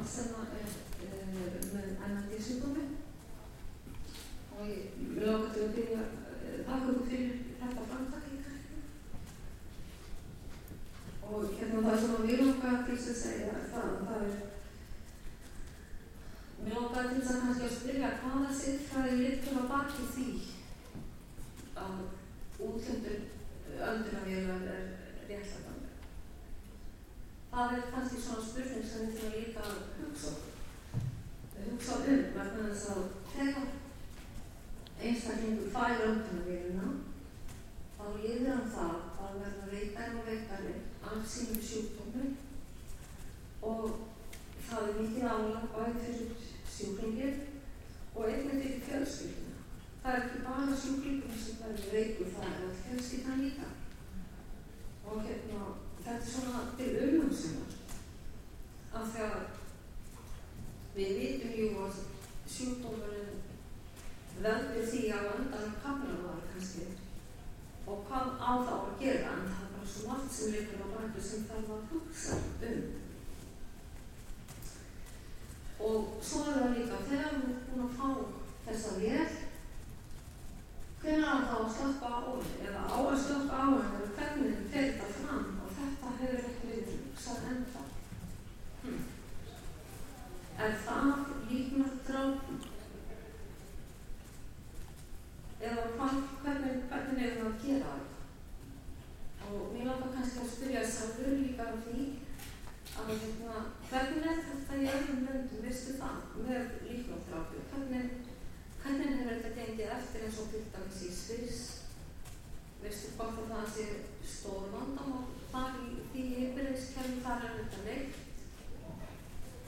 mann sem er uh, með ennandi sjúkdómi og ég vil láta til að byrja uh, þakka ykkur fyrir þetta framtak í kærinu. Og hérna það sem að mér langar til þess að segja það, það er Mér langar til þess að kannski að spyrja hvaða siðfræði litur að baki því að útlöndun öndunarvélar er réttlætanlega. Það er kannski svona spurning sem við þurfum líka að hugsa, hugsa um vegna þess að þegar einstaklingur fær öndunarvélina þá líður hann það að verða veikar og veikari af sínum sjúkdómum og það er mikið álag bæði fyrir sjúklingir og einnig fyrir fjölskyldina. Það er ekki bara sjúklingum sem verður veikur, það er alltaf fjölskyldan líka. Og hérna, þetta er svona til umhengsunar. Af því að við vitum jú að sjúkdómurinn veldur því að vandan kamra var kannski og hvað á þá að gera en það er bara svo margt sem leikur á bæku sem þarf að hugsa um. Og svo er það líka, þegar við erum búin að fá þessa vél, hvernig á það að slappa á eða á að slappa á henni, eða hvernig fer þetta fram, og þetta hefur ekki verið hugsað ennþá. Hm. Er það líknar drápum? Eða hvað, hvernig, hvernig er það að gera þetta? Og mér langar kannski að spyrja sjálfur líka á því, að hérna, hvernig er þetta í öðrum löndum, veistu það, með líknóttrápi, hvernig, hvernig er þetta gengið eftir eins og til dæmis í Sviss, veistu hvort að það sé stór vandamál þar í því yfirreyskerfi þar er þetta leikt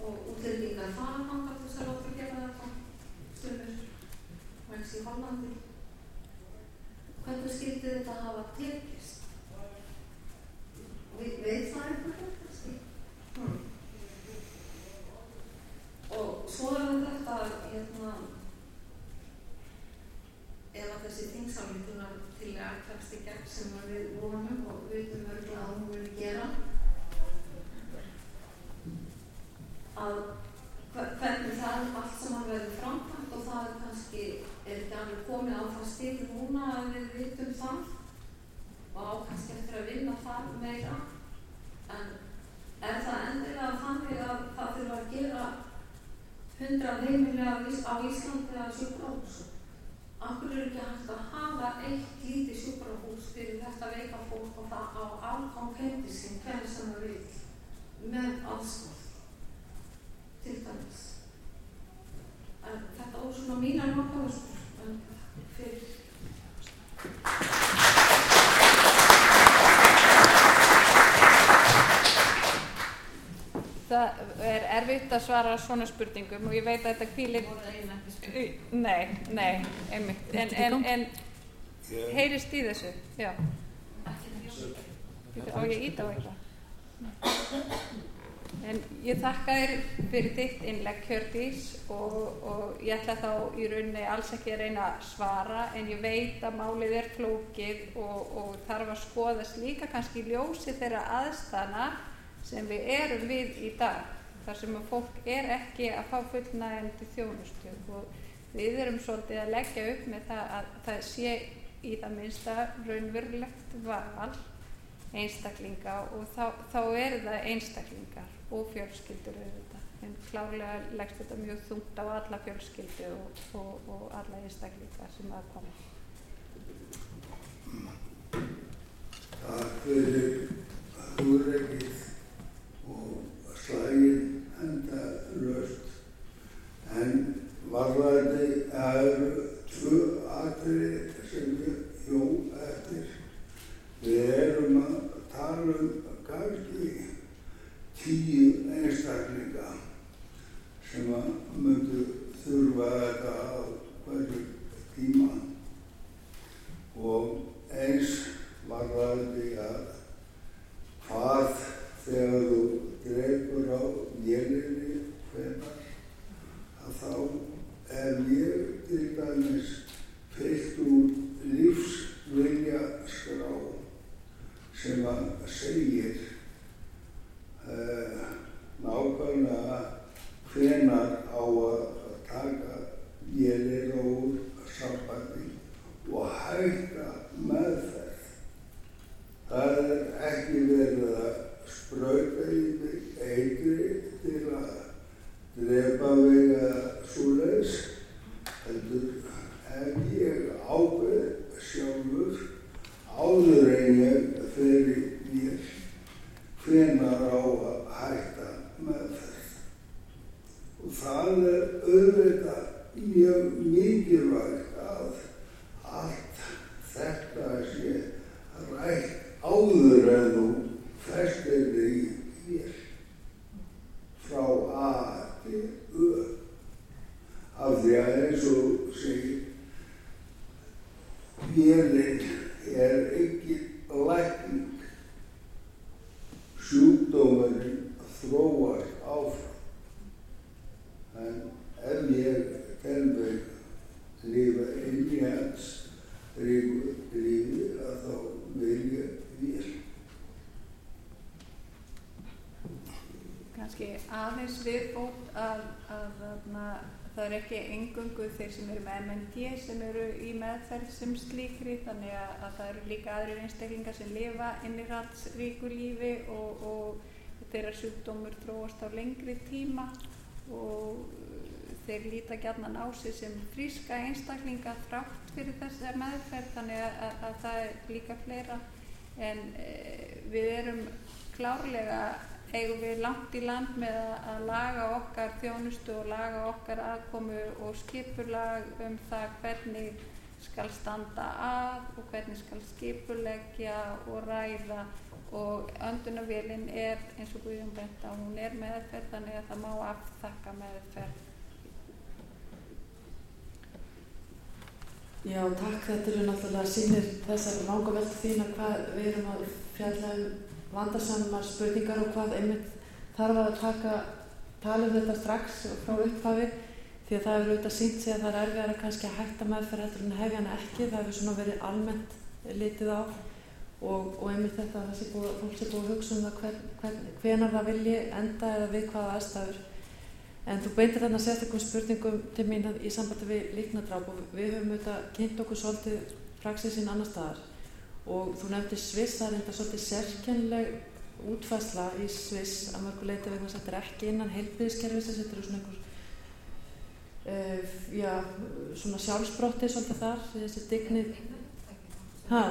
og útlendingar fara þangað til þess að láta gera þetta stumur, og eins í Hollandi. Hvernig skildi þetta hafa tekist? Vi, veit það einhvern veginn? Hmm. Og svo er þetta hérna, ef að þessi þingsálingunar til að takst í gegn sem við vonum og vitum örgulega að hún vil gera. Að hvernig það allt saman verður framkvæmt og það er kannski, er ekki alveg komið á það stíl núna að við vitum það. Og á kannski eftir að vinna það meira. En er það endilega þannig að það þurfa að gera hundra heimilega á Íslandi að sjúkrahús? Akkur er ekki hægt að hafa eitt lítið sjúkrahús fyrir þetta veika fólk og það á algang heimdi sín hvernig sem það vil með aðstof til dæmis. En þetta voru svona mínar nokkaðustur en fyrir Það er erfitt að svara svona spurningum og ég veit að þetta kvílir Nei, nei, einmitt. En, en, en heyrist í þessu Já. Á ég ít á eitthvað. En ég þakka þér fyrir þitt innlegg Hjördís og, og ég ætla þá í rauninni alls ekki að reyna að svara en ég veit að málið er flókið og, og þarf að skoðast líka kannski ljósi þeirra aðstana sem við erum við í dag þar sem að fólk er ekki að fá fullnægandi þjónustu. Og við erum svolítið að leggja upp með það að það sé í það minnsta raunverulegt val einstaklinga og þá, þá er það einstaklingar og fjölskyldur auðvitað. En klárlega leggst þetta mjög þungt á alla fjölskyldu og, og, og alla einstaklinga sem að koma. Takk fyrir hugreikið og slægin enda löst en varðandi það eru tvö atriði sem ég jó eftir. Við erum að tala um kannski tíu einstaklinga sem að myndu þurfa þetta á hverju tíma. Og eins varðandi að hvað þegar þú dreipur á vélinni hvenar að þá er ég til dæmis heilt úr lífsvilja skrá sem að segir uh, nákvæmlega hvenar á að taka gelir úr sambandi og hætta með þess. Það er ekki verið að spröyta í engungu þeir sem eru með MND sem eru í meðferð sem slíkri þannig að, að það eru líka aðrir einstaklingar sem lifa innihaldsríku lífi og, og þeirra sjúkdómur þróast á lengri tíma og þeir líta gætnan á sig sem fríska einstaklinga þrátt fyrir þessar meðferð þannig að, að það er líka fleira. En e, við erum klárlega eigum við langt í land með að, laga okkar þjónustu og laga okkar aðkomu og skipurlag um það hvernig skal standa að og hvernig skal skipuleggja og ræða og öndunavélinn er eins og Guðjón bent að hún er meðferð þannig að það má aftakka meðferð. Já, takk. Þetta eru náttúrulega sínir þessar vanga veldu þín að hvað við erum að fjalla um vandarsamar spurningar og hvað einmitt þarf að taka tala um þetta strax frá upphafi því að það hefur auðvitað sínt sig að það er erfiðar að kannski að hætta meðferð eftir en hefja hana ekki, það hefur svona verið almennt litið á og, og einmitt þetta að fólk sé búið að hugsa um það hven, hven, hvenar það vilji enda eða við hvaða aðstæður. En þú beintir þarna sérstaklega spurningum til mín í sambandi við líknadráp og við höfum auðvitað kynnt okkur svolítið praxisinn annar staðar og þú nefndir Sviss, það er enda svolítið sérkennleg útfæsla í Sviss að mörgu leita vegna að þetta er ekki innan heilbíðiskerfis þetta eru svona einhver uh, já, svona sjálfsbrotti svolítið þar, þessi dignið hæ?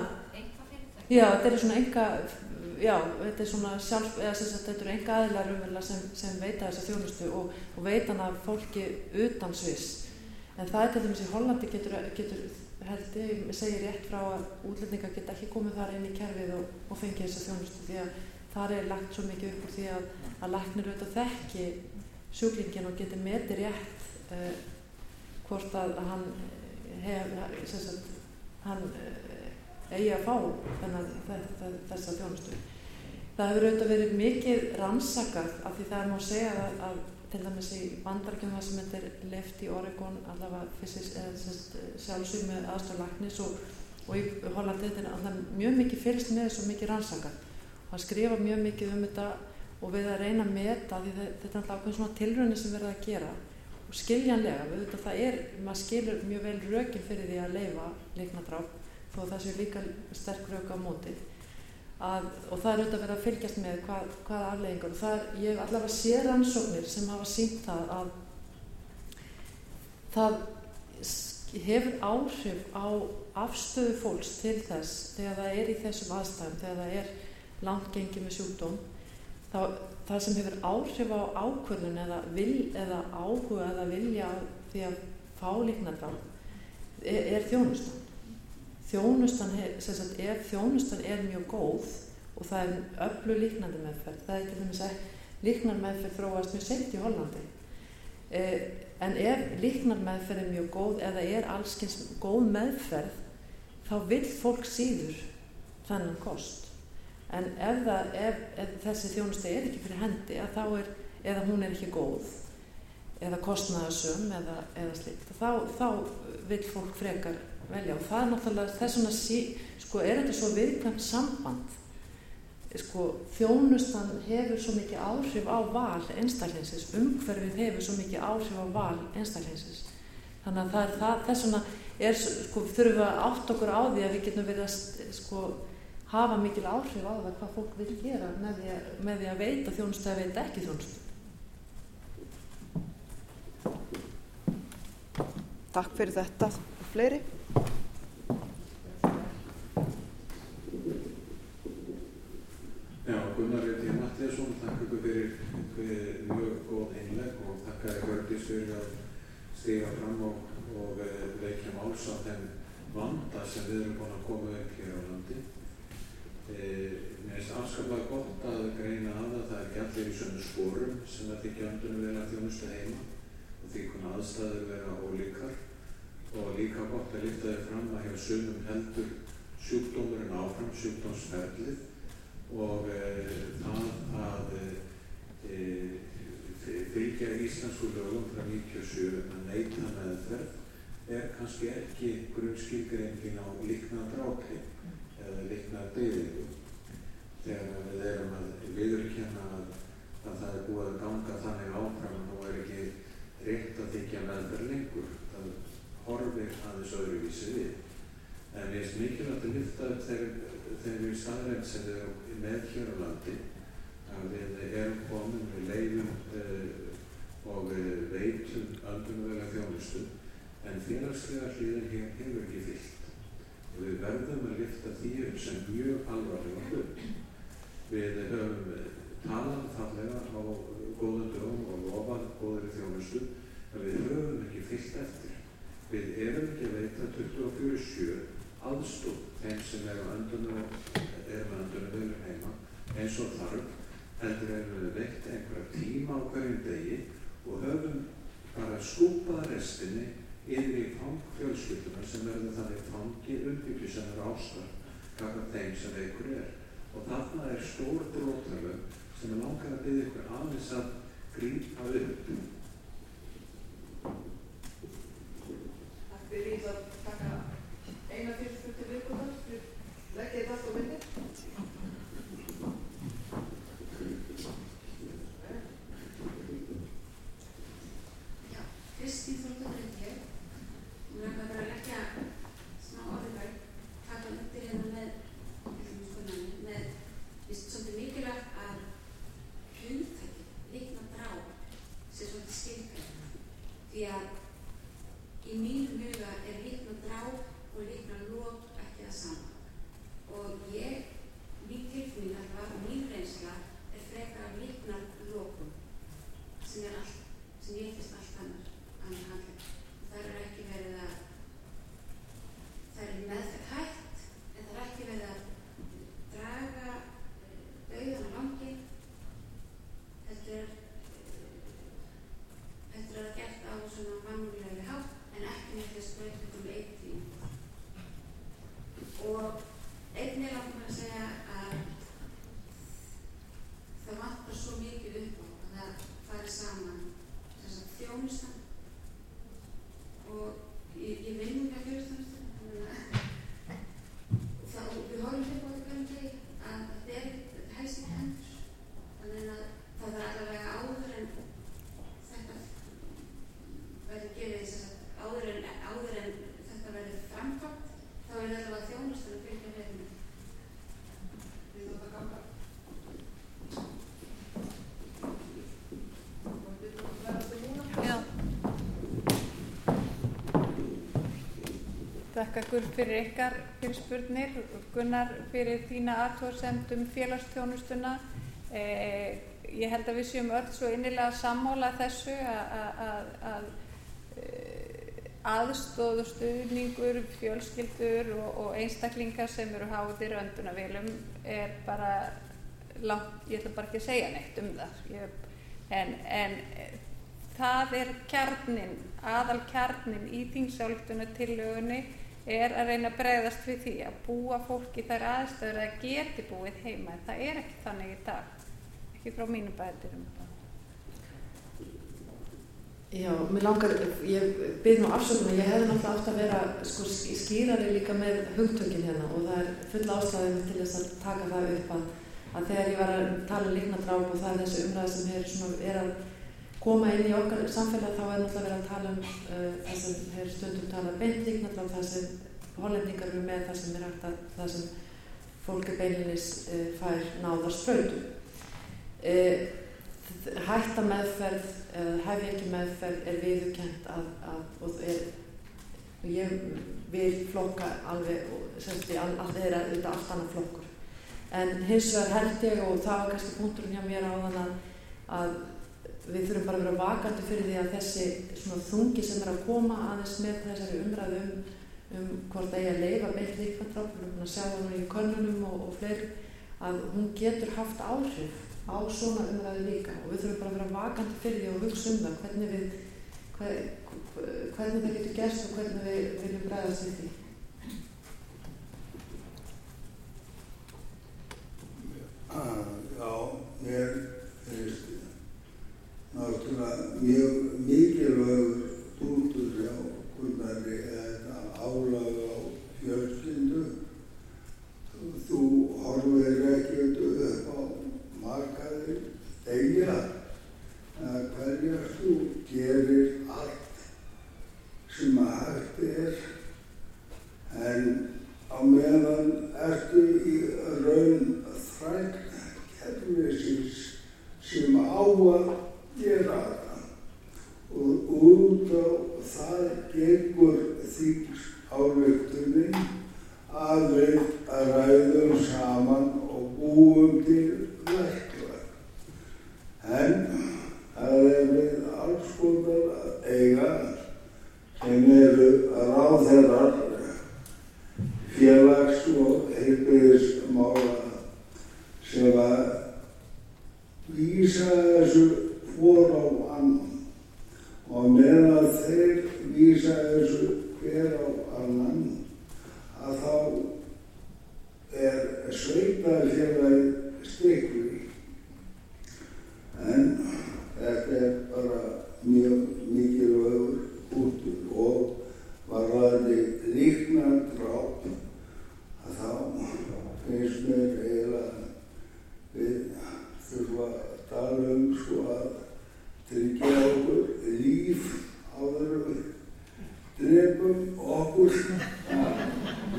Já, þetta eru svona enga já, þetta er svona sjálf eða sem sagt, þetta eru enga aðilar sem, sem veita þessa þjónustu og, og veitan af fólki utan Sviss. En það er til dæmis í Hollandi getur, getur held ég segir rétt frá að útlendingar geta ekki komið þar inn í kerfið og, og fengið þessa þjónustu því að þar er lagt svo mikið upp úr því að, að læknir auðvitað þekki sjúklingin og getur metið rétt uh, hvort að hann hef, sagt, hann uh, eigi að fá þessa þjónustu. Það hefur auðvitað verið mikið rannsakað af því það er má segja að, að til dæmis í bandarkjum það sem er left í Oregon allavega sjálfsög með aðstoflagnis og, og í Hollandi þetta er allavega mjög mikið fyrst með þessu mikið rannsakað. Og hann skrifa mjög mikið um þetta og við að reyna að meta því þetta er alltaf ákveðin svona tilröðin sem verða að gera. Og skiljanlega, við veitum að það er maður skilur mjög vel rökin fyrir því að leifa leiknadráp þó það sé líka sterk rök á móti Að, og það er auðvitað að vera að fylgjast með hvað, hvað afleggingar og það er, ég hef allavega séð rannsóknir sem hafa sínt það að það hefur áhrif á afstöðu fólks til þess þegar það er í þessum aðstæðum, þegar það er langt gengið með sjúkdóm. Þá það sem hefur áhrif á ákvörðun eða, eða áhuga eða vilja því að fá líknardrám er, er þjónustan þjónustan, sagt, ef þjónustan er mjög góð og það er öllu líknandi meðferð, það er til dæmis að líknar meðferð þróast mjög sent í Hollandi. Eh, en ef líknar meðferð er mjög góð eða er allskins góð meðferð þá vil fólk síður þannan kost. En ef, það, ef, ef þessi þjónusta er ekki fyrir hendi er, eða hún er ekki góð eða kostnaðasum eða, eða slikt þá, þá vil fólk frekar velja og það er náttúrulega þess vegna sí, sko er þetta svo viðkvæmt samband sko þjónustan hefur svo mikið áhrif á val einstaklingsins, umhverfið hefur svo mikið áhrif á val einstaklingsins þannig að það er það, þess vegna er sko þurfum við að átt okkur á því að við getum verið að sko hafa mikil áhrif á það hvað fólk vil gera með því að, með því að veita þjónustu eða veita ekki þjónustu. Takk fyrir þetta og fleiri. Já, Gunnar Rétti Mattiasson, þakka ykkur fyrir, fyrir mjög góð einleg og þakka ykkur Hjördís fyrir að stiga fram og, og veikja máls á þeim vanda sem við erum búin að koma upp hér á landi. E, mér finnst afskaplega gott að greina að það, er ekki allir í sömu spórum sem að þykja öndunum vel að þjónustu heima og því konar aðstæður vera ólíkar og líka gott að lifta þér fram að hjá sumum heldur sjúkdómurinn áfram, sjúkdómsferðlið og e, það að e, fylgja íslensku lögum frá 97 að neyta meðferð er kannski ekki grunnskilgreyngin á líkna drápi eða líkna deyðingu þegar við erum að viðurkenna að, að það er búið að ganga þannig áfram og nú er ekki rétt að þykja meðferð lengur. það horfir aðeins öðruvísi við. En ég er mikilvægt að lyfta upp þegar við staðrænt sem við erum með hér á landi. Að við erum komin við leifum uh, og við veitum öndunvega þjónustu en félagslega hlýðin hér hefur ekki fyllt og við verðum að lyfta því upp sem mjög alvarlega hlut. Við höfum talað fallega á góðum dögum og lofað góðri þjónustu en við höfum ekki fyllt eftir við erum ekki að veita 24-7 aðstóð þeim sem er með öndunum vilja heima eins og þarf heldur erum við veitt einhverja tíma á hverjum degi og höfum bara skúpað restinni yfir í fangfjölskylduna sem verður þannig fangi umbyggju sem eru ástar kakar þeim sem einhver er. Og þarna er stór drótlöfum sem er langar að byggja ykkur aðeins að grípa upp Takk fyrir að taka eina fyrirspurt til viðbúðar, leggja þetta allt á myndi. Já, Kristín Þórður Reykjavík. Hún er bara að leggja smá orðingar, taka undir hérna með, skoðanir, með, vist svolítið mikilvægt að hugtæki, líkna drá, sé svolítið skilgrænt. Því að í mínum huga er líkna drá og líkna lók ekki það sama. Og ég, mín tilfinning alltaf, mín reynsla er frekar af líknar lókum sem er allt, sem ég finnst allt annar, annar handleg. Það er ekki verið að, það er meðferð hægt, en það er ekki verið að draga dauðan á langi, þetta er, þetta er að gert á svona mannúlega hátt, en ekki með þess breytum eittíðin. Og einnig langar mér að segja að það vantar svo mikið upp á að það fari saman þess að þjónustan og ég, ég vinn með fjölstjónustan þannig að það, við horfum upp á þetta hverjum degi að þetta er helst ekki hendur þannig að það er allavega áður en þetta verður gefið þess að áður en, áður en þetta verður framkvæmt þá er allavega þjónustan að fylgja með með við þótt að ganga Já. Þakka Gull fyrir ykkar fyrir spurnir, Gunnar fyrir þína aðtóðsend um félagsþjónustuna. Eh, ég held að við séum öll svo innilega sammála þessu að, eh, aðstóðu stuðningur, fjölskyldur og, og einstaklingar sem eru háðir öndunavélum er bara langt, ég ætla bara ekki að segja neitt um það. Ég, en, en eh, það er kjarnin, aðal kjarnin í þingsálugtunatillögunni er að reyna að bregðast við því að búa fólki þær aðstöður að geti búið heima en það er ekki þannig í dag ekki frá mínu bæðurum Já, mér langar, ég byrð nú afsökunar, ég hefði náttúrulega átt að vera sko, skýrari líka með hugtökin hérna og það er full ástæðum til þess að taka það upp að, að þegar ég var að tala um líknadráp og það er þessi umræð sem er, svona, er að koma inn í okkar samfélag þá er náttúrulega verið að tala um uh, það sem hefur stundum talað beint líknadráp, það sem hollendingar eru með, það sem er hægt að, það sem fólk er beilinnis uh, fær náðar spröytu. Uh, hætta meðferð, hef ég ekki meðferð, er viðurkent að, að, og er, ég vil flokka alveg, semst ég, allt er auðvitað allt annað flokkur. En hins vegar held ég, og það var kannski punkturinn hjá mér á þann að við þurfum bara að vera vakandi fyrir því að þessi svona þungi sem er að koma aðeins með þessari umræðu um, um hvort að ég að leifa beitt líkvandrátt, við erum að sjá það í konunum og, og fleiri, að hún getur haft áhrif á svona umræðu líka og við þurfum bara að vera vakandi fyrir því og hugsa um það hvernig við, hver, hvernig það getur gerst og hvernig við viljum bregðast við því. Já, mér finnst náttúrulega mjög mikilvægur punktur hjá Gunnari þetta álag á fjölskyndu. Þú horfir ekkert upp á markaði eiga að hverja þú gerir allt sem að hægt er en á meðan ertu í raun þræk kerfisins sem á að gera það og út á það gengur þýks álöktunin að við ræðum saman og búum til verklag. En það er við alls konar að eiga sem eru ráðherrar félags- og heilbyrðismála sem að vísa þessu hvor á annan og meðan þeir vísa þessu hver á annan að þá er sveitafélagi stikli en þetta er bara mjög mikilvægur útur og varðandi líknar dráp að þá finnst mér eiginlega við þurfa að tala um sko að tryggja okkur líf áður en við drefum okkur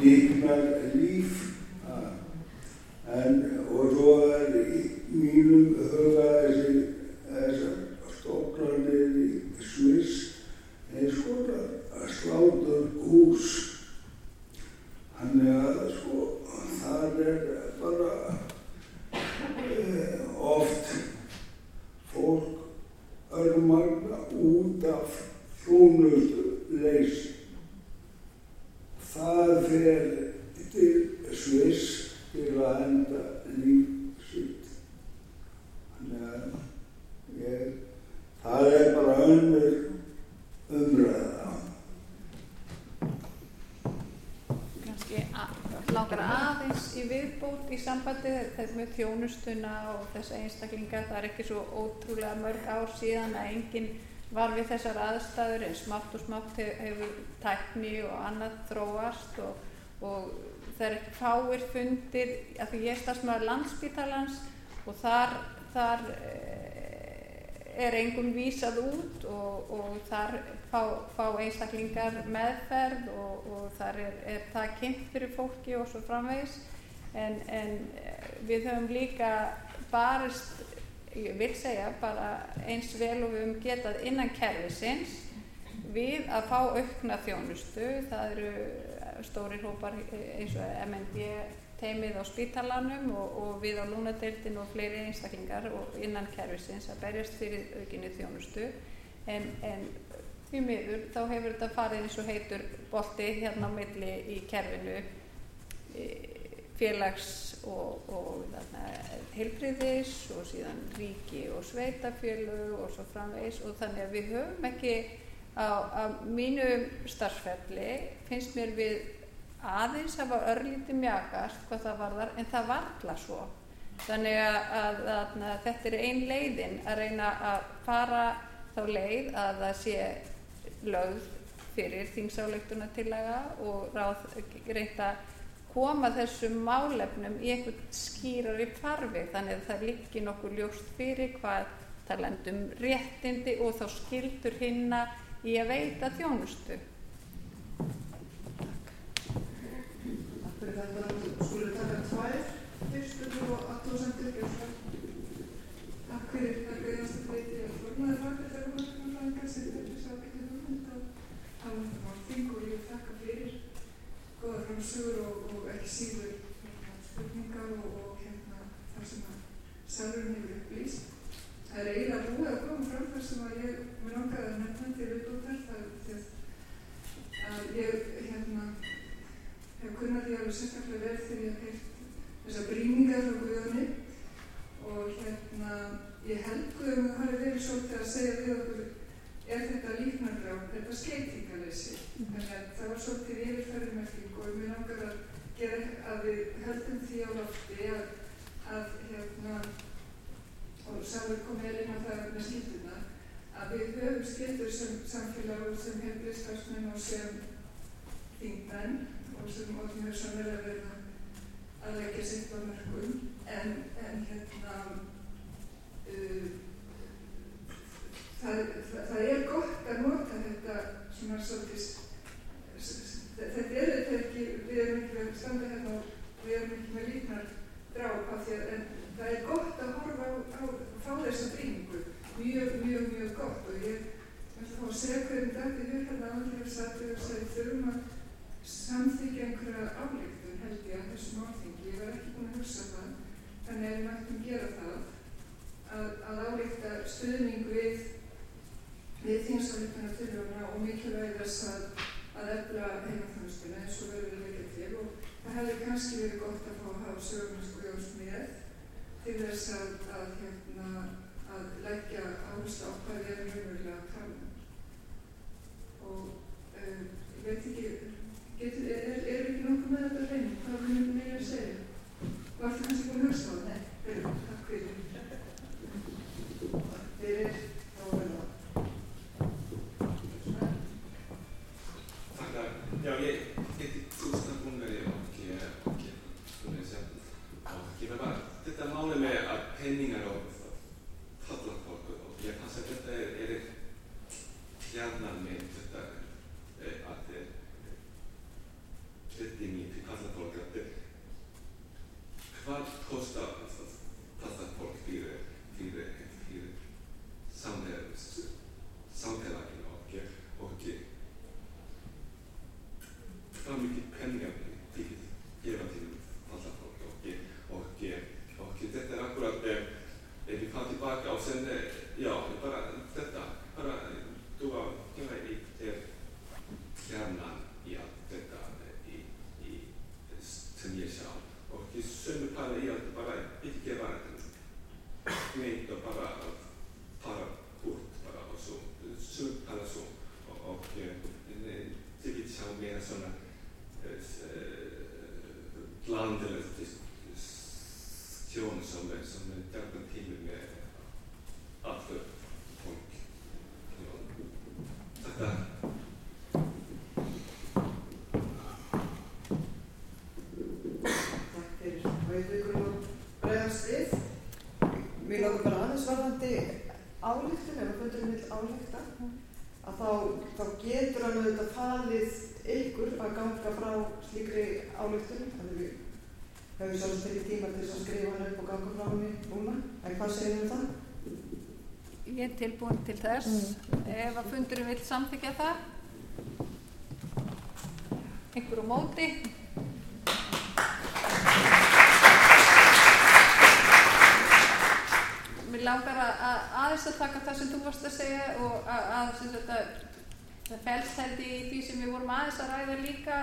líknar líf en og svo er í mínum huga þessi þessar stofnarnir í Sviss eins og að slátur hús þannig að sko það er bara eh, oft fólk örmagna út af þjónustu leysi það fer til Sviss til að enda líf sitt þannig að ég það er bara önnur umræða að- langar aðeins í viðbót í sambandi þetta með þjónustuna og þessa einstaklinga. Það er ekki svo ótrúlega mörg ár síðan að enginn var við þessar aðstæður en smátt og smátt hef- hefur tækni og annað þróast og, og það er ekki fáir fundir. Af því ég er stafsmæður landsbítalans og þar, þar eh, er engum vísað út og, og þar fá, fá einstaklingar meðferð og, og þar er, er það kynnt fyrir fólki og svo framvegis. En, en eh, við höfum líka barist, ég vil segja bara eins vel og við höfum getað innan kerfisins við að fá aukna þjónustu, það eru stóri hópar eins og MND teimið á spítalanum og, og við á lúnadeildin og fleiri einstaklingar og innan kerfisins að berjast fyrir aukinni þjónustu. En, en því miður þá hefur þetta farið eins og heitur bolti hérna á milli í kerfinu félags og, og heilbriðis og síðan ríki og sveitafélög og svo framvegis. Og þannig að við höfum ekki á, á mínu starfsferli finnst mér við aðeins hafa örlítið mjagast hvað það varðar en það varla svo. Þannig að, að, að, að þetta er ein leiðin að reyna að fara þá leið að það sé lögð fyrir þingsáleiktunatillaga og ráð reynda koma þessum málefnum í einhvern skýrari farfi þannig að það líki nokkuð ljóst fyrir hvað talendum réttindi og þá skildur hinna í að veita þjónustu. Takk fyrir þetta. Skulum taka tvær aðstóðsendur Björnsson. Takk fyrir það greiðast að breyti að formaði faglega húnarfræðingar sem þetta sá ekki hugmynd að tala um þetta á þing og ég vil þakka fyrir framsögur og, og ekki síður hérna, spurningar og, og hérna, það sem að Sælurinn hefur upplýst. Það er eiginlega búið að koma fram þar sem að ég mér langaði að nefna til það er að ég hérna hef kunnað því alveg sérstaklega vel þegar ég hef heilt þessar brýningar frá Guðjóni og hérna ég held Guðjón að það hafi verið svolítið að segja við okkur er þetta líknargrá, þetta skeitingalessi þannig að það var svolítið yfirferðmerking og mér langar að gera að við höldum því á lofti að, að hérna og Sálur kom vel inn á það með skilduna að við höfum skildur sem samfélag og sem hefðlistarsmenn og sem þingmenn og sem okkur mjög samverða verða að leggja sitt á mörgum en, en hérna uh, það, það, það er gott að nota þetta svona svolítið þetta er þetta ekki við erum ekki að standa hérna og við erum ekki með líknar dráp af því að en það er gott að horfa á, á fá þessa brýningu mjög, mjög, mjög gott og ég ætla að segja hverjum dætti hér hérna andlega sattu og segi þurfum að samþykja einhverja álíktun held ég að þessum álþingi, ég var ekki búin að hugsa það þannig að við mættum gera það að, að álíkta stuðning við við þingsáleikana tilhörna og mikilvæg þess að að efla heimaþjónustuna eins og verður við leikja til. Og það hefði kannski verið gott að fá að hafa sögurnarsku Jóns með til þess að, að, hérna, að leggja áherslu á hvað við erum raunverulega að tala um. Og um, ég veit ekki getur, er, er, er ekki nokkuð með þetta reynd hvað við myndum meira að segja? Var það kannski búin að hugsa á það? Nei, takk fyrir Não, e aí? Lókur bara aðeins varðandi álíktun, ef að fundurinn vil álíkta, að þá, þá getur hann auðvitað falið ykkur að ganga frá slíkri álíktun. Þannig við höfum sjálfsagt ekki tíma til þess að skrifa hann upp og ganga frá henni núna. En hvað segir þið um það? Ég er tilbúin til þess. Ef að fundurinn vil samþykja það. Einhver á móti. Mér langar að, að aðeins að taka það sem þú varst að segja og að, fælst held í því sem við vorum aðeins að ræða líka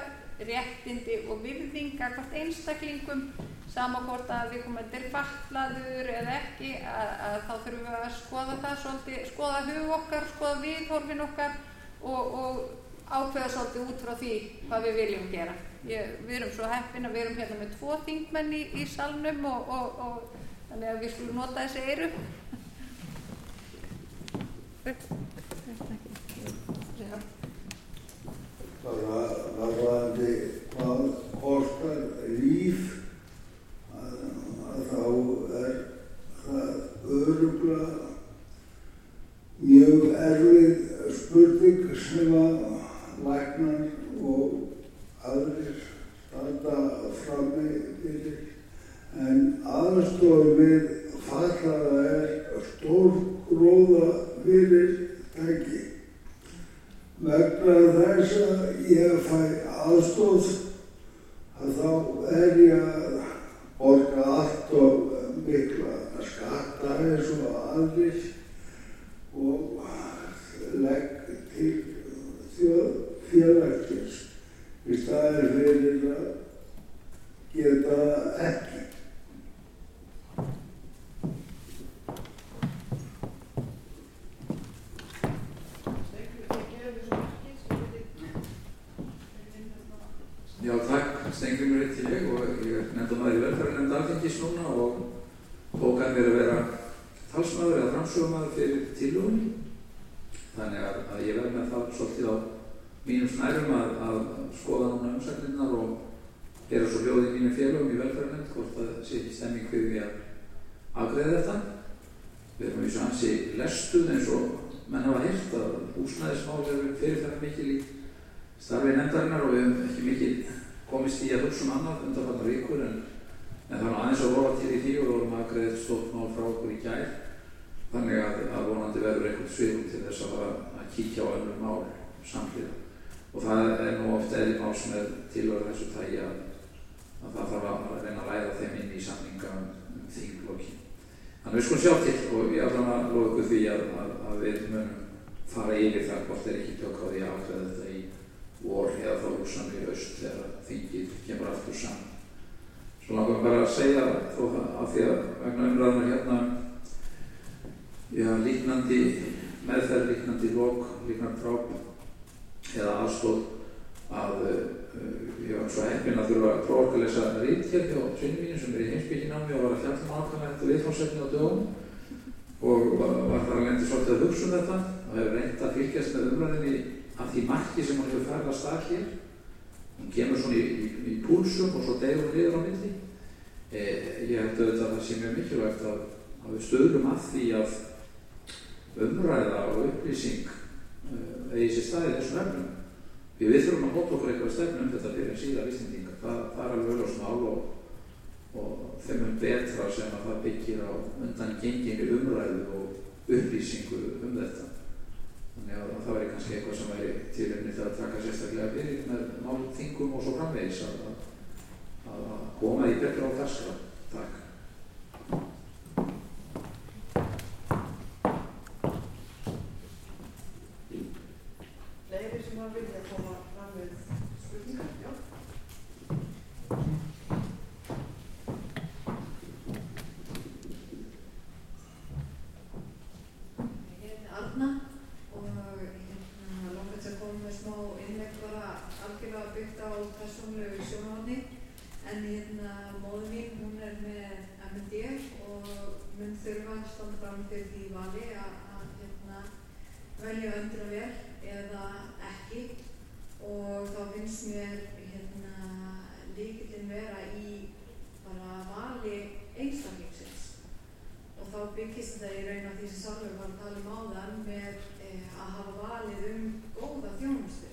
réttindi og virðinga hvort einstaklingum sama hvort að við komum að er fallaður eða ekki að, að þá þurfum við að skoða það svolítið, skoða hug okkar, skoða viðhorfin okkar og, og ákveða svolítið út frá því hvað við viljum gera. Ég, við erum svo heppin að við erum hérna með tvo þingmenn í, í salnum og, og, og þannig að við skulum nota þessi eyru. bara varðandi hvað kostar líf að þá er það örugla mjög erfið spurning sem að læknar og aðrir standa frammi fyrir en aðstof við fallaða er stór gróða fyrirtæki. Vegna þess að ég fæ aðstof að þá er ég að borga allt og mikla skatta eins og aðrir og legg til þjóðfélagsins í staðir fyrir að geta það ekki. Já, takk, Stengrimur eitt til ég og ég er nefndamaður í velferðarnefnd alþingis núna og tók að mér að vera talsmaður eða framsögumæður fyrir tilhjóðunni. Þannig að, að ég verð með það svolítið á mínum snærum að, að skoða núna umsækninnar og gera svo hljóðið mínum félagum í velferðarnefnd hvort það sé ekki stemming fyrir því að afgreða þetta. Hansi lestuð eins og menn hafa hýrt að húsnæðismál eru fyrirferðar mikil í starfi nefndarinnar og við hefum ekki mikið komist í að hugsa um annað undanfarnar vikur en, en það var aðeins að rofa til í því og við vorum að greið stótt mál frá okkur í gær. Þannig að, að vonandi verður eitthvað svigum til þess að, að kíkja á önnum mál samfélag og það er nú oft eðli mál sem er tilvægur þessu tægi að, að það þarf að reyna að læra þeim inn í samlinga um, um Þannig við skulum sjá til og ég ætla að loða ykkur því að við munum fara yfir það hvort er ekki tjók á því að afgreða þetta í vor eða þá hugsan í aust þegar þingið kemur aftur saman. Svo langar við bara að segja þó að því að vegna umræðunar hérna já, líknandi meðferð, líknandi lók, líknandi dráp eða aðstóð að ég var svo heppin að þurfa að prófa að lesa rít hér hjá sinni mínu sem er í heimsbygginámi og var að fjalla nákvæmlega eftir viðfársefni á dögum. Og var, þar að lendi svolítið að hugsa um þetta og hefur reynd að fylgjast með umræðinni af því marki sem hún hefur farið að stað hér. Hún kemur svona í, í, í púlsum og svo degur hún niður á milli. E, ég held að það sé mjög mikilvægt að, að við stöðlum að því að umræða og upplýsing uh, eigi sér staði þessum efnum því við þurfum að hóta okkur eitthvað stefnum um þetta fyrir síðan vísendingar það, það er alveg auðvitað mál og, og þeim er betra sem að það byggir á undan genginu umræðu og upplýsingu um þetta Þannig að það væri kannski eitthvað sem væri tilhengni til að taka sérstaklega fyrir með málþingum og svo framvegis að, að, koma í betra á dagskrá. Takk. Leiri sem að vilja koma fram við spurningar, já. Ég heiti Arna og hérna langar til að koma með smá innlegg bara algjörlega byggt á persónulegu sjónarhóðni en hérna móður mín hún er með MND og mun þurfa að standa fram fyrir því vali að, að hérna, velja önduravél eða ekki og þá finnst mér hérna líkillin vera í bara vali einstaklingsins og þá byggist þetta í raun á því sem Sálfur var að tala um áðan með e, að hafa valið um góða þjónustu.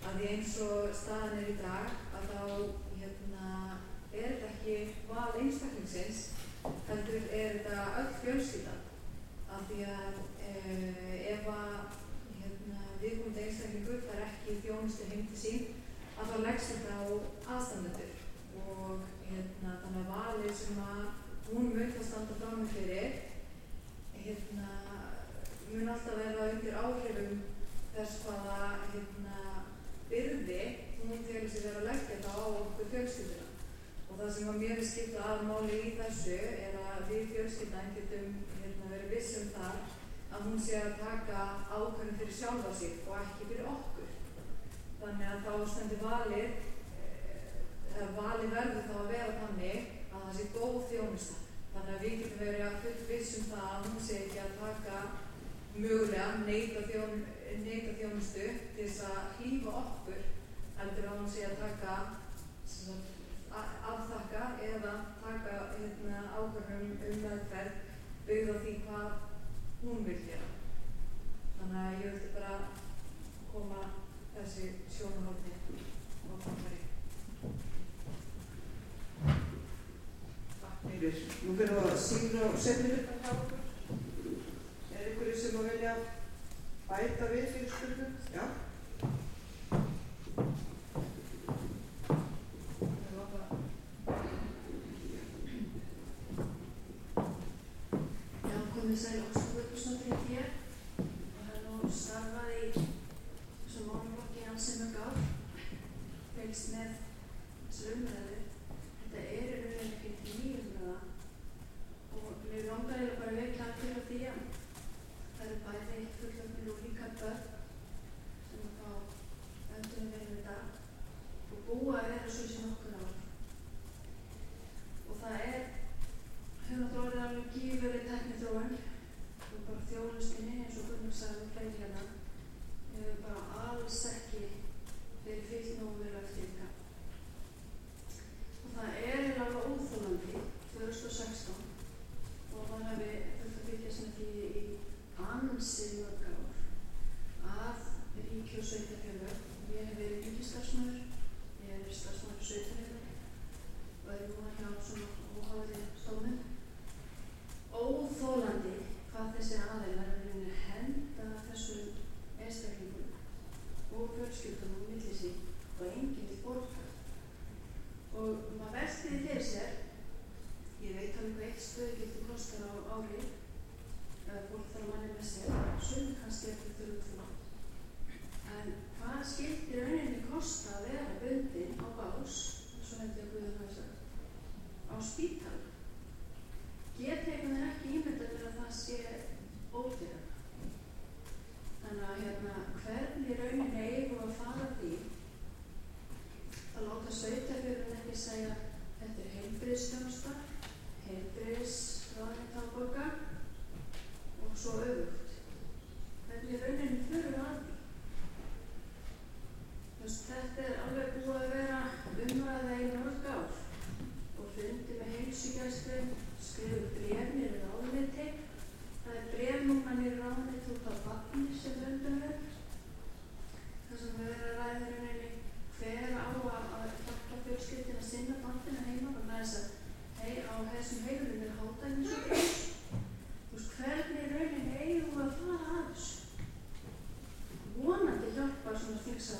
Að því eins og staðan er í dag að þá hérna, er þetta ekki val einstaklingsins, heldur er þetta öll fjölskyldan. Af því að e, ef að hérna, viðkomandi einstaklingur fær ekki þjónustu heim til sín, að þá leggst þetta á aðstandendur og hérna, þannig að valið sem að hún mun það standa fram með fyrir hérna, mun alltaf vera undir áhrifum þess hvaða hérna, byrði hún telur sér vera að leggja þá á okkur fjölskylduna og það sem að mér er skipta að máli í þessu er að við fjölskyldan getum hérna, verið vissum þar að hún sé að taka ákveðin fyrir sjálfa sig og ekki fyrir okkur þannig að þá stendur valið eða valið verður þá að vera þannig að það sé góð þjónusta. Þannig að við getum verið að full vissum það að hún sé ekki að taka mögulega neita, þjón, þjónustu til þess að hlýfa okkur heldur að hún sé að taka sagt, afþakka eða taka hérna, ákvörðum um meðferð byggð á því hvað hún vil gera þannig að ég vilti bara koma þessi sjónahótti og það fyrir Takk fyrir. Nú fyrir við að sína og setja þetta hjá okkur. Er ykkur sem að vilja bæta við so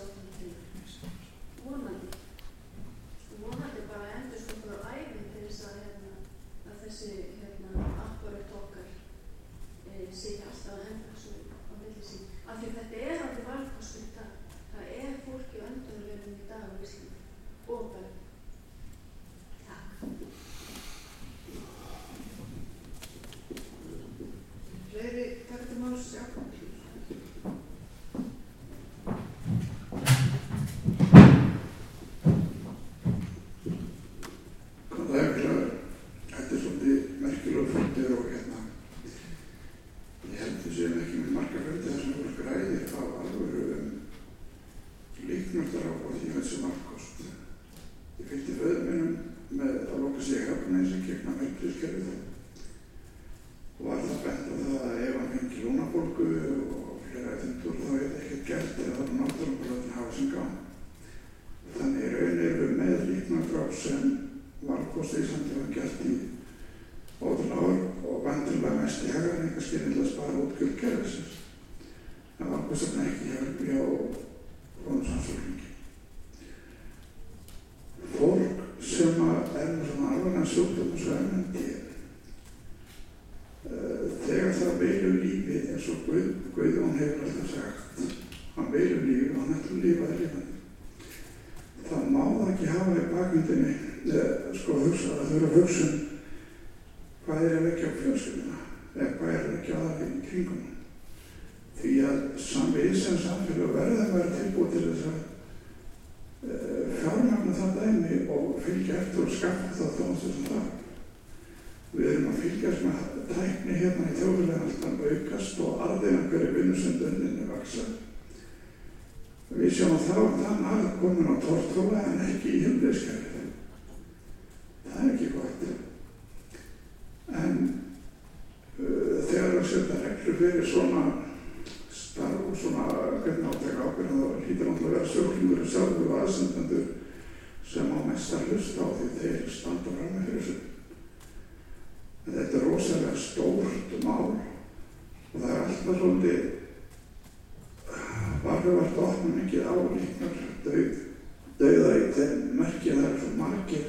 svona sjúkdóma svo annan er. Eh, þegar það veilur lífið eins og Guðjón hefur alltaf sagt, hann veilur lífið og hann ætlur að lifa það lífandi. Það má það ekki hafa í bakvöndinni, eh, sko að hugsa, að þurfa að hugsa um hvað er að vekja á fjölskylduna eða hvað er að vekja aðeins í kringum. skaffa þá þjónustu sem það við erum að fylgjast með tækni hérna í þjóðlega alltaf aukast og aðeina hverju vinnusendunni vaksa við sjáum þá þann að komin á tortróla en ekki í himleiskæri það er ekki gott. En uh, þegar það setja reglur fyrir svona starf og svona hvernig átækja ábyrðan þá hýttir alltaf að vera söglingur og sjálfur og aðsendendur sem á mest að hlusta á því þeir standa fram með þessu. En þetta er rosalega stórt mál og það er alltaf svolítið varfjöfart ofnum ekki á líknar dauða í þeim merkja það er svo margir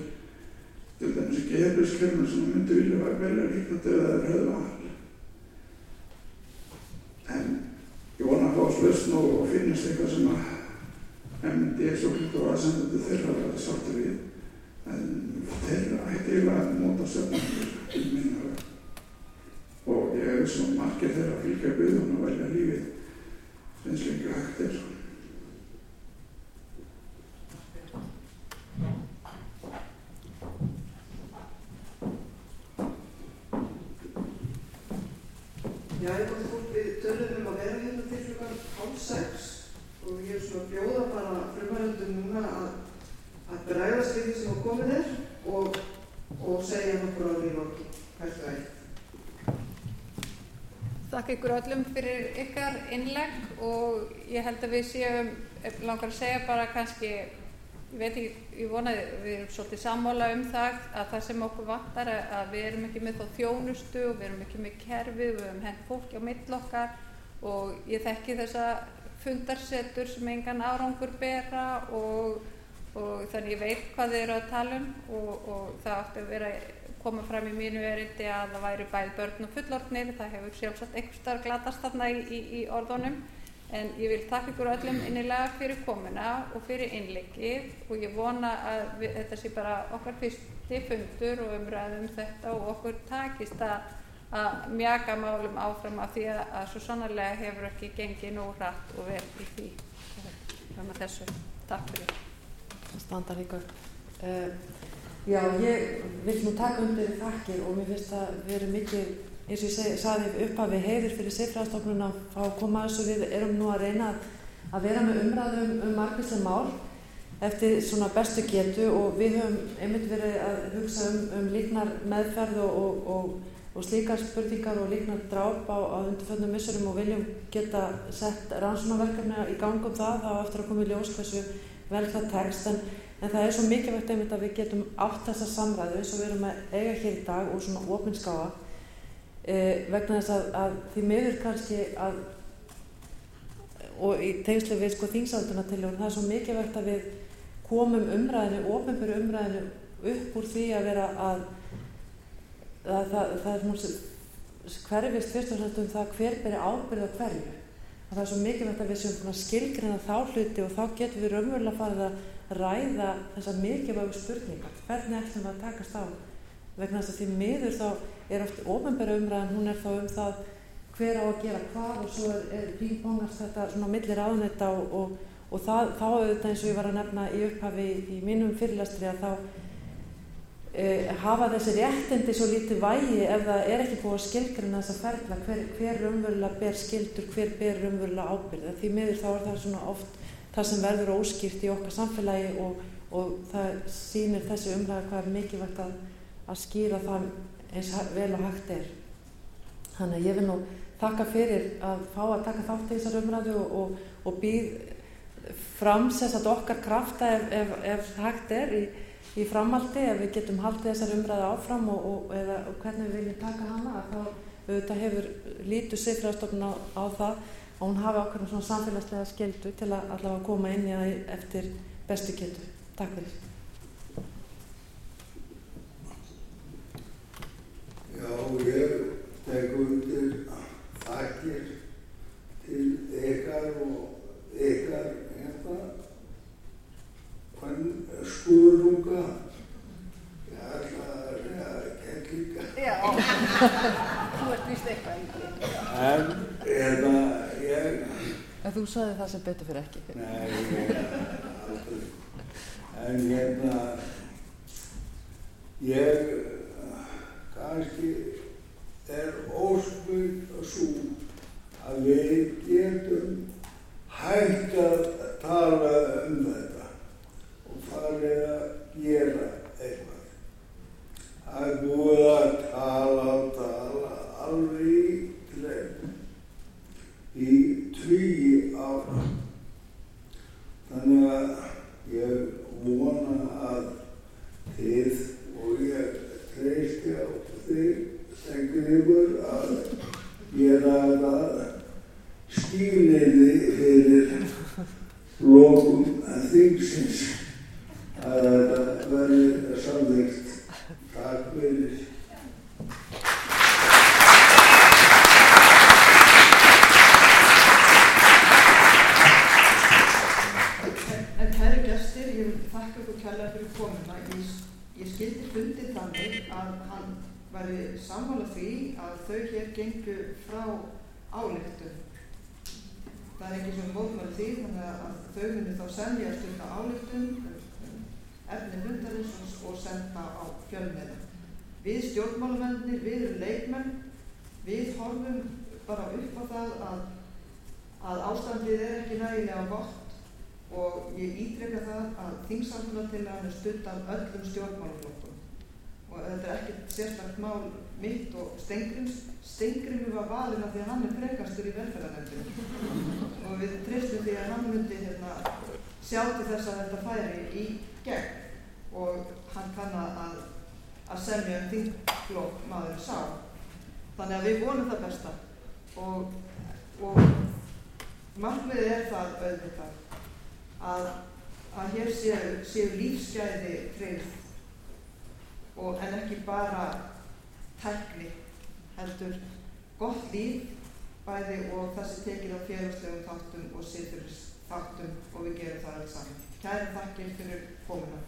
til dæmis ekki hefðisklefnum sem myndi vilja vera velja líknar dauða eða höfðu all. En ég vona að fá slust nú og finnist eitthvað sem að MD er svo hlut og að senda þetta þeirra að vera sáttur við. En þeirra ætti eiginlega að móta söfnum í minna og ég er svo margir þeirra að fylgja byggðun og velja lífið. Eins og ekki hægt er Já, ég kom fólk við tölum um að vera hérna til klukkan hálf sex og ég er svona að bjóða bara frumhærandum núna að, að bregðast við því sem á komið er og, og segja nokkur á því lóki. Hættu að Þakka ykkur öllum fyrir ykkar innlegg og ég held að við séum, langar að segja bara kannski, ég veit ekki, ég vonaði, við erum svolítið sammála um það að það sem okkur vantar að við erum ekki með þá þjónustu og við erum ekki með kerfi, við erum hent fólki á mill okkar og ég þekki þessa fundarsetur sem engan árangur bera og, og þannig ég veit hvað þið eru að tala um og, og það átti að vera koma fram í mínu erindi að það væri bæð börn og fullorðnir, það hefur sjálfsagt einhver starf glatast þarna í, í, í orðunum en ég vil takka ykkur öllum innilega fyrir komuna og fyrir innleikið og ég vona að við, þetta sé bara okkar fyrsti fundur og umræðum þetta og okkur takist að, að mjaka málum áfram af því að, að svo sannarlega hefur ekki gengið nú hratt og verið í því fram að þessu. Takk fyrir. Standa líka. Uh, Já, ég vil nú taka undir þakkir og mér finnst að við erum mikið, eins og ég seg, saði upp að við heiður fyrir sifræðstofnun að fá að koma þessu. Við erum nú að reyna að vera með umræðum um margvíslega mál eftir svona bestu getu og við höfum einmitt verið að hugsa um, um líknar meðferð og, og, og, og slíkar spurningar og líknar dráp á, á undirföldnum missurum og viljum geta sett rannsónaverkefni í gangum það, þá eftir að koma í ljós hversu vel það tekst. En En það er svo mikilvægt einmitt að við getum átt þessa samræðu eins og við erum að eiga hér í dag og svona ofinskáa eh, vegna þess að, að því miður kannski að og í tegslu við sko þingsálduna til og það er svo mikilvægt að við komum umræðinu, ofinböru umræðinu upp úr því að vera að það, það, það er múlsið hverfist fyrst og fremst um það hver beri ábyrða hverju. Það er svo mikilvægt að við séum skilgrina þá hluti og þá getum við raunverulega farið að ræða þessar mikilvægu spurningar. Hvernig ætlum við að takast á? Vegna þess að því miður þá er oft ofinbæra umræðan, hún er þá um það hver á að gera hvað og svo er, pingpongast þetta svona millir áðnetta og, og, og það, þá auðvitað eins og ég var að nefna í upphafi í mínum fyrirlastri að þá e, hafa þessi réttindi svo lítið vægi ef það er ekki búið að skilgrina þessa ferla hver, hver umverulega ber skildur, hver ber umverulega ábyrð. Því miður þá er það svona oft það sem verður óskýrt í okkar samfélagi og, og það sýnir þessi umræða hvað er mikilvægt að, að skýra það eins vel og hægt er. Þannig að ég vil nú þakka fyrir að fá að taka þátt í þessar umræðu og, og, og býð framsess að okkar krafta ef, ef, ef hægt er í, í framaldi, ef við getum haldið þessar umræðu áfram og, eða hvernig við viljum taka hana, þá auðvitað hefur lítu siðfræðstofn á, á það og hún hafi okkur svona samfélagslega skildu til að allavega koma inn í það eftir bestu getu. Takk fyrir. Já, ég tek undir þakkir til ykkar og ykkar hérna hvern skurunga ég ætla að reyða kettlíka. Já, þú ert vist eitthvað. En hérna ég... En þú sagði það sem betur fyrir ekki. Nei, ég aldrei. En hérna ég kannski er ósmund svo að við getum hægt að tala um þetta og farið að gera eitthvað. Það er búið að tala og tala alveg í glemt í tvíi ára. Þannig að ég vona að þið og ég treysti á þig gera þetta skýrniði fyrir lokum þingsins að þetta verði samþygt. Takk fyrir. En, en kæri gestir, ég vil þakka ykkur kærlega fyrir komuna. Ég, ég skildi fundið þannig að hann sammála því að þau hér gengu frá álektum. Það er ekki sem mótmæli því, þannig að þau muni þá semja stund á álektum, efni hundarins og, senda á fjölmiðla. Við stjórnmálamennir, við erum leikmenn, við horfum bara upp á það að, að ástandið er ekki nægilega gott og ég ítreka það að þingsamfélagtillagan er stutt af öllum stjórnmálaflokkum og þetta er ekkert sérstakt mál mitt og Stengrims Stengrimur var valinn af því að hann er frekastur í velferðarnefndinu og við treystum því að hann myndi hérna, sjá til þess að þetta færi í gegn. Og hann kann að, að semja um þingflokk maður sá. Þannig að við vonum það besta. Og, og markmiðið er það auðvitað að, að hér séu, séu lífsgæði tryggð. Og en ekki bara tækni heldur gott líf bæði og þessi tekið á fjárhundslegum þáttum og sýður þáttum og við gerum það alls saman. Kæri þakkir fyrir komuna.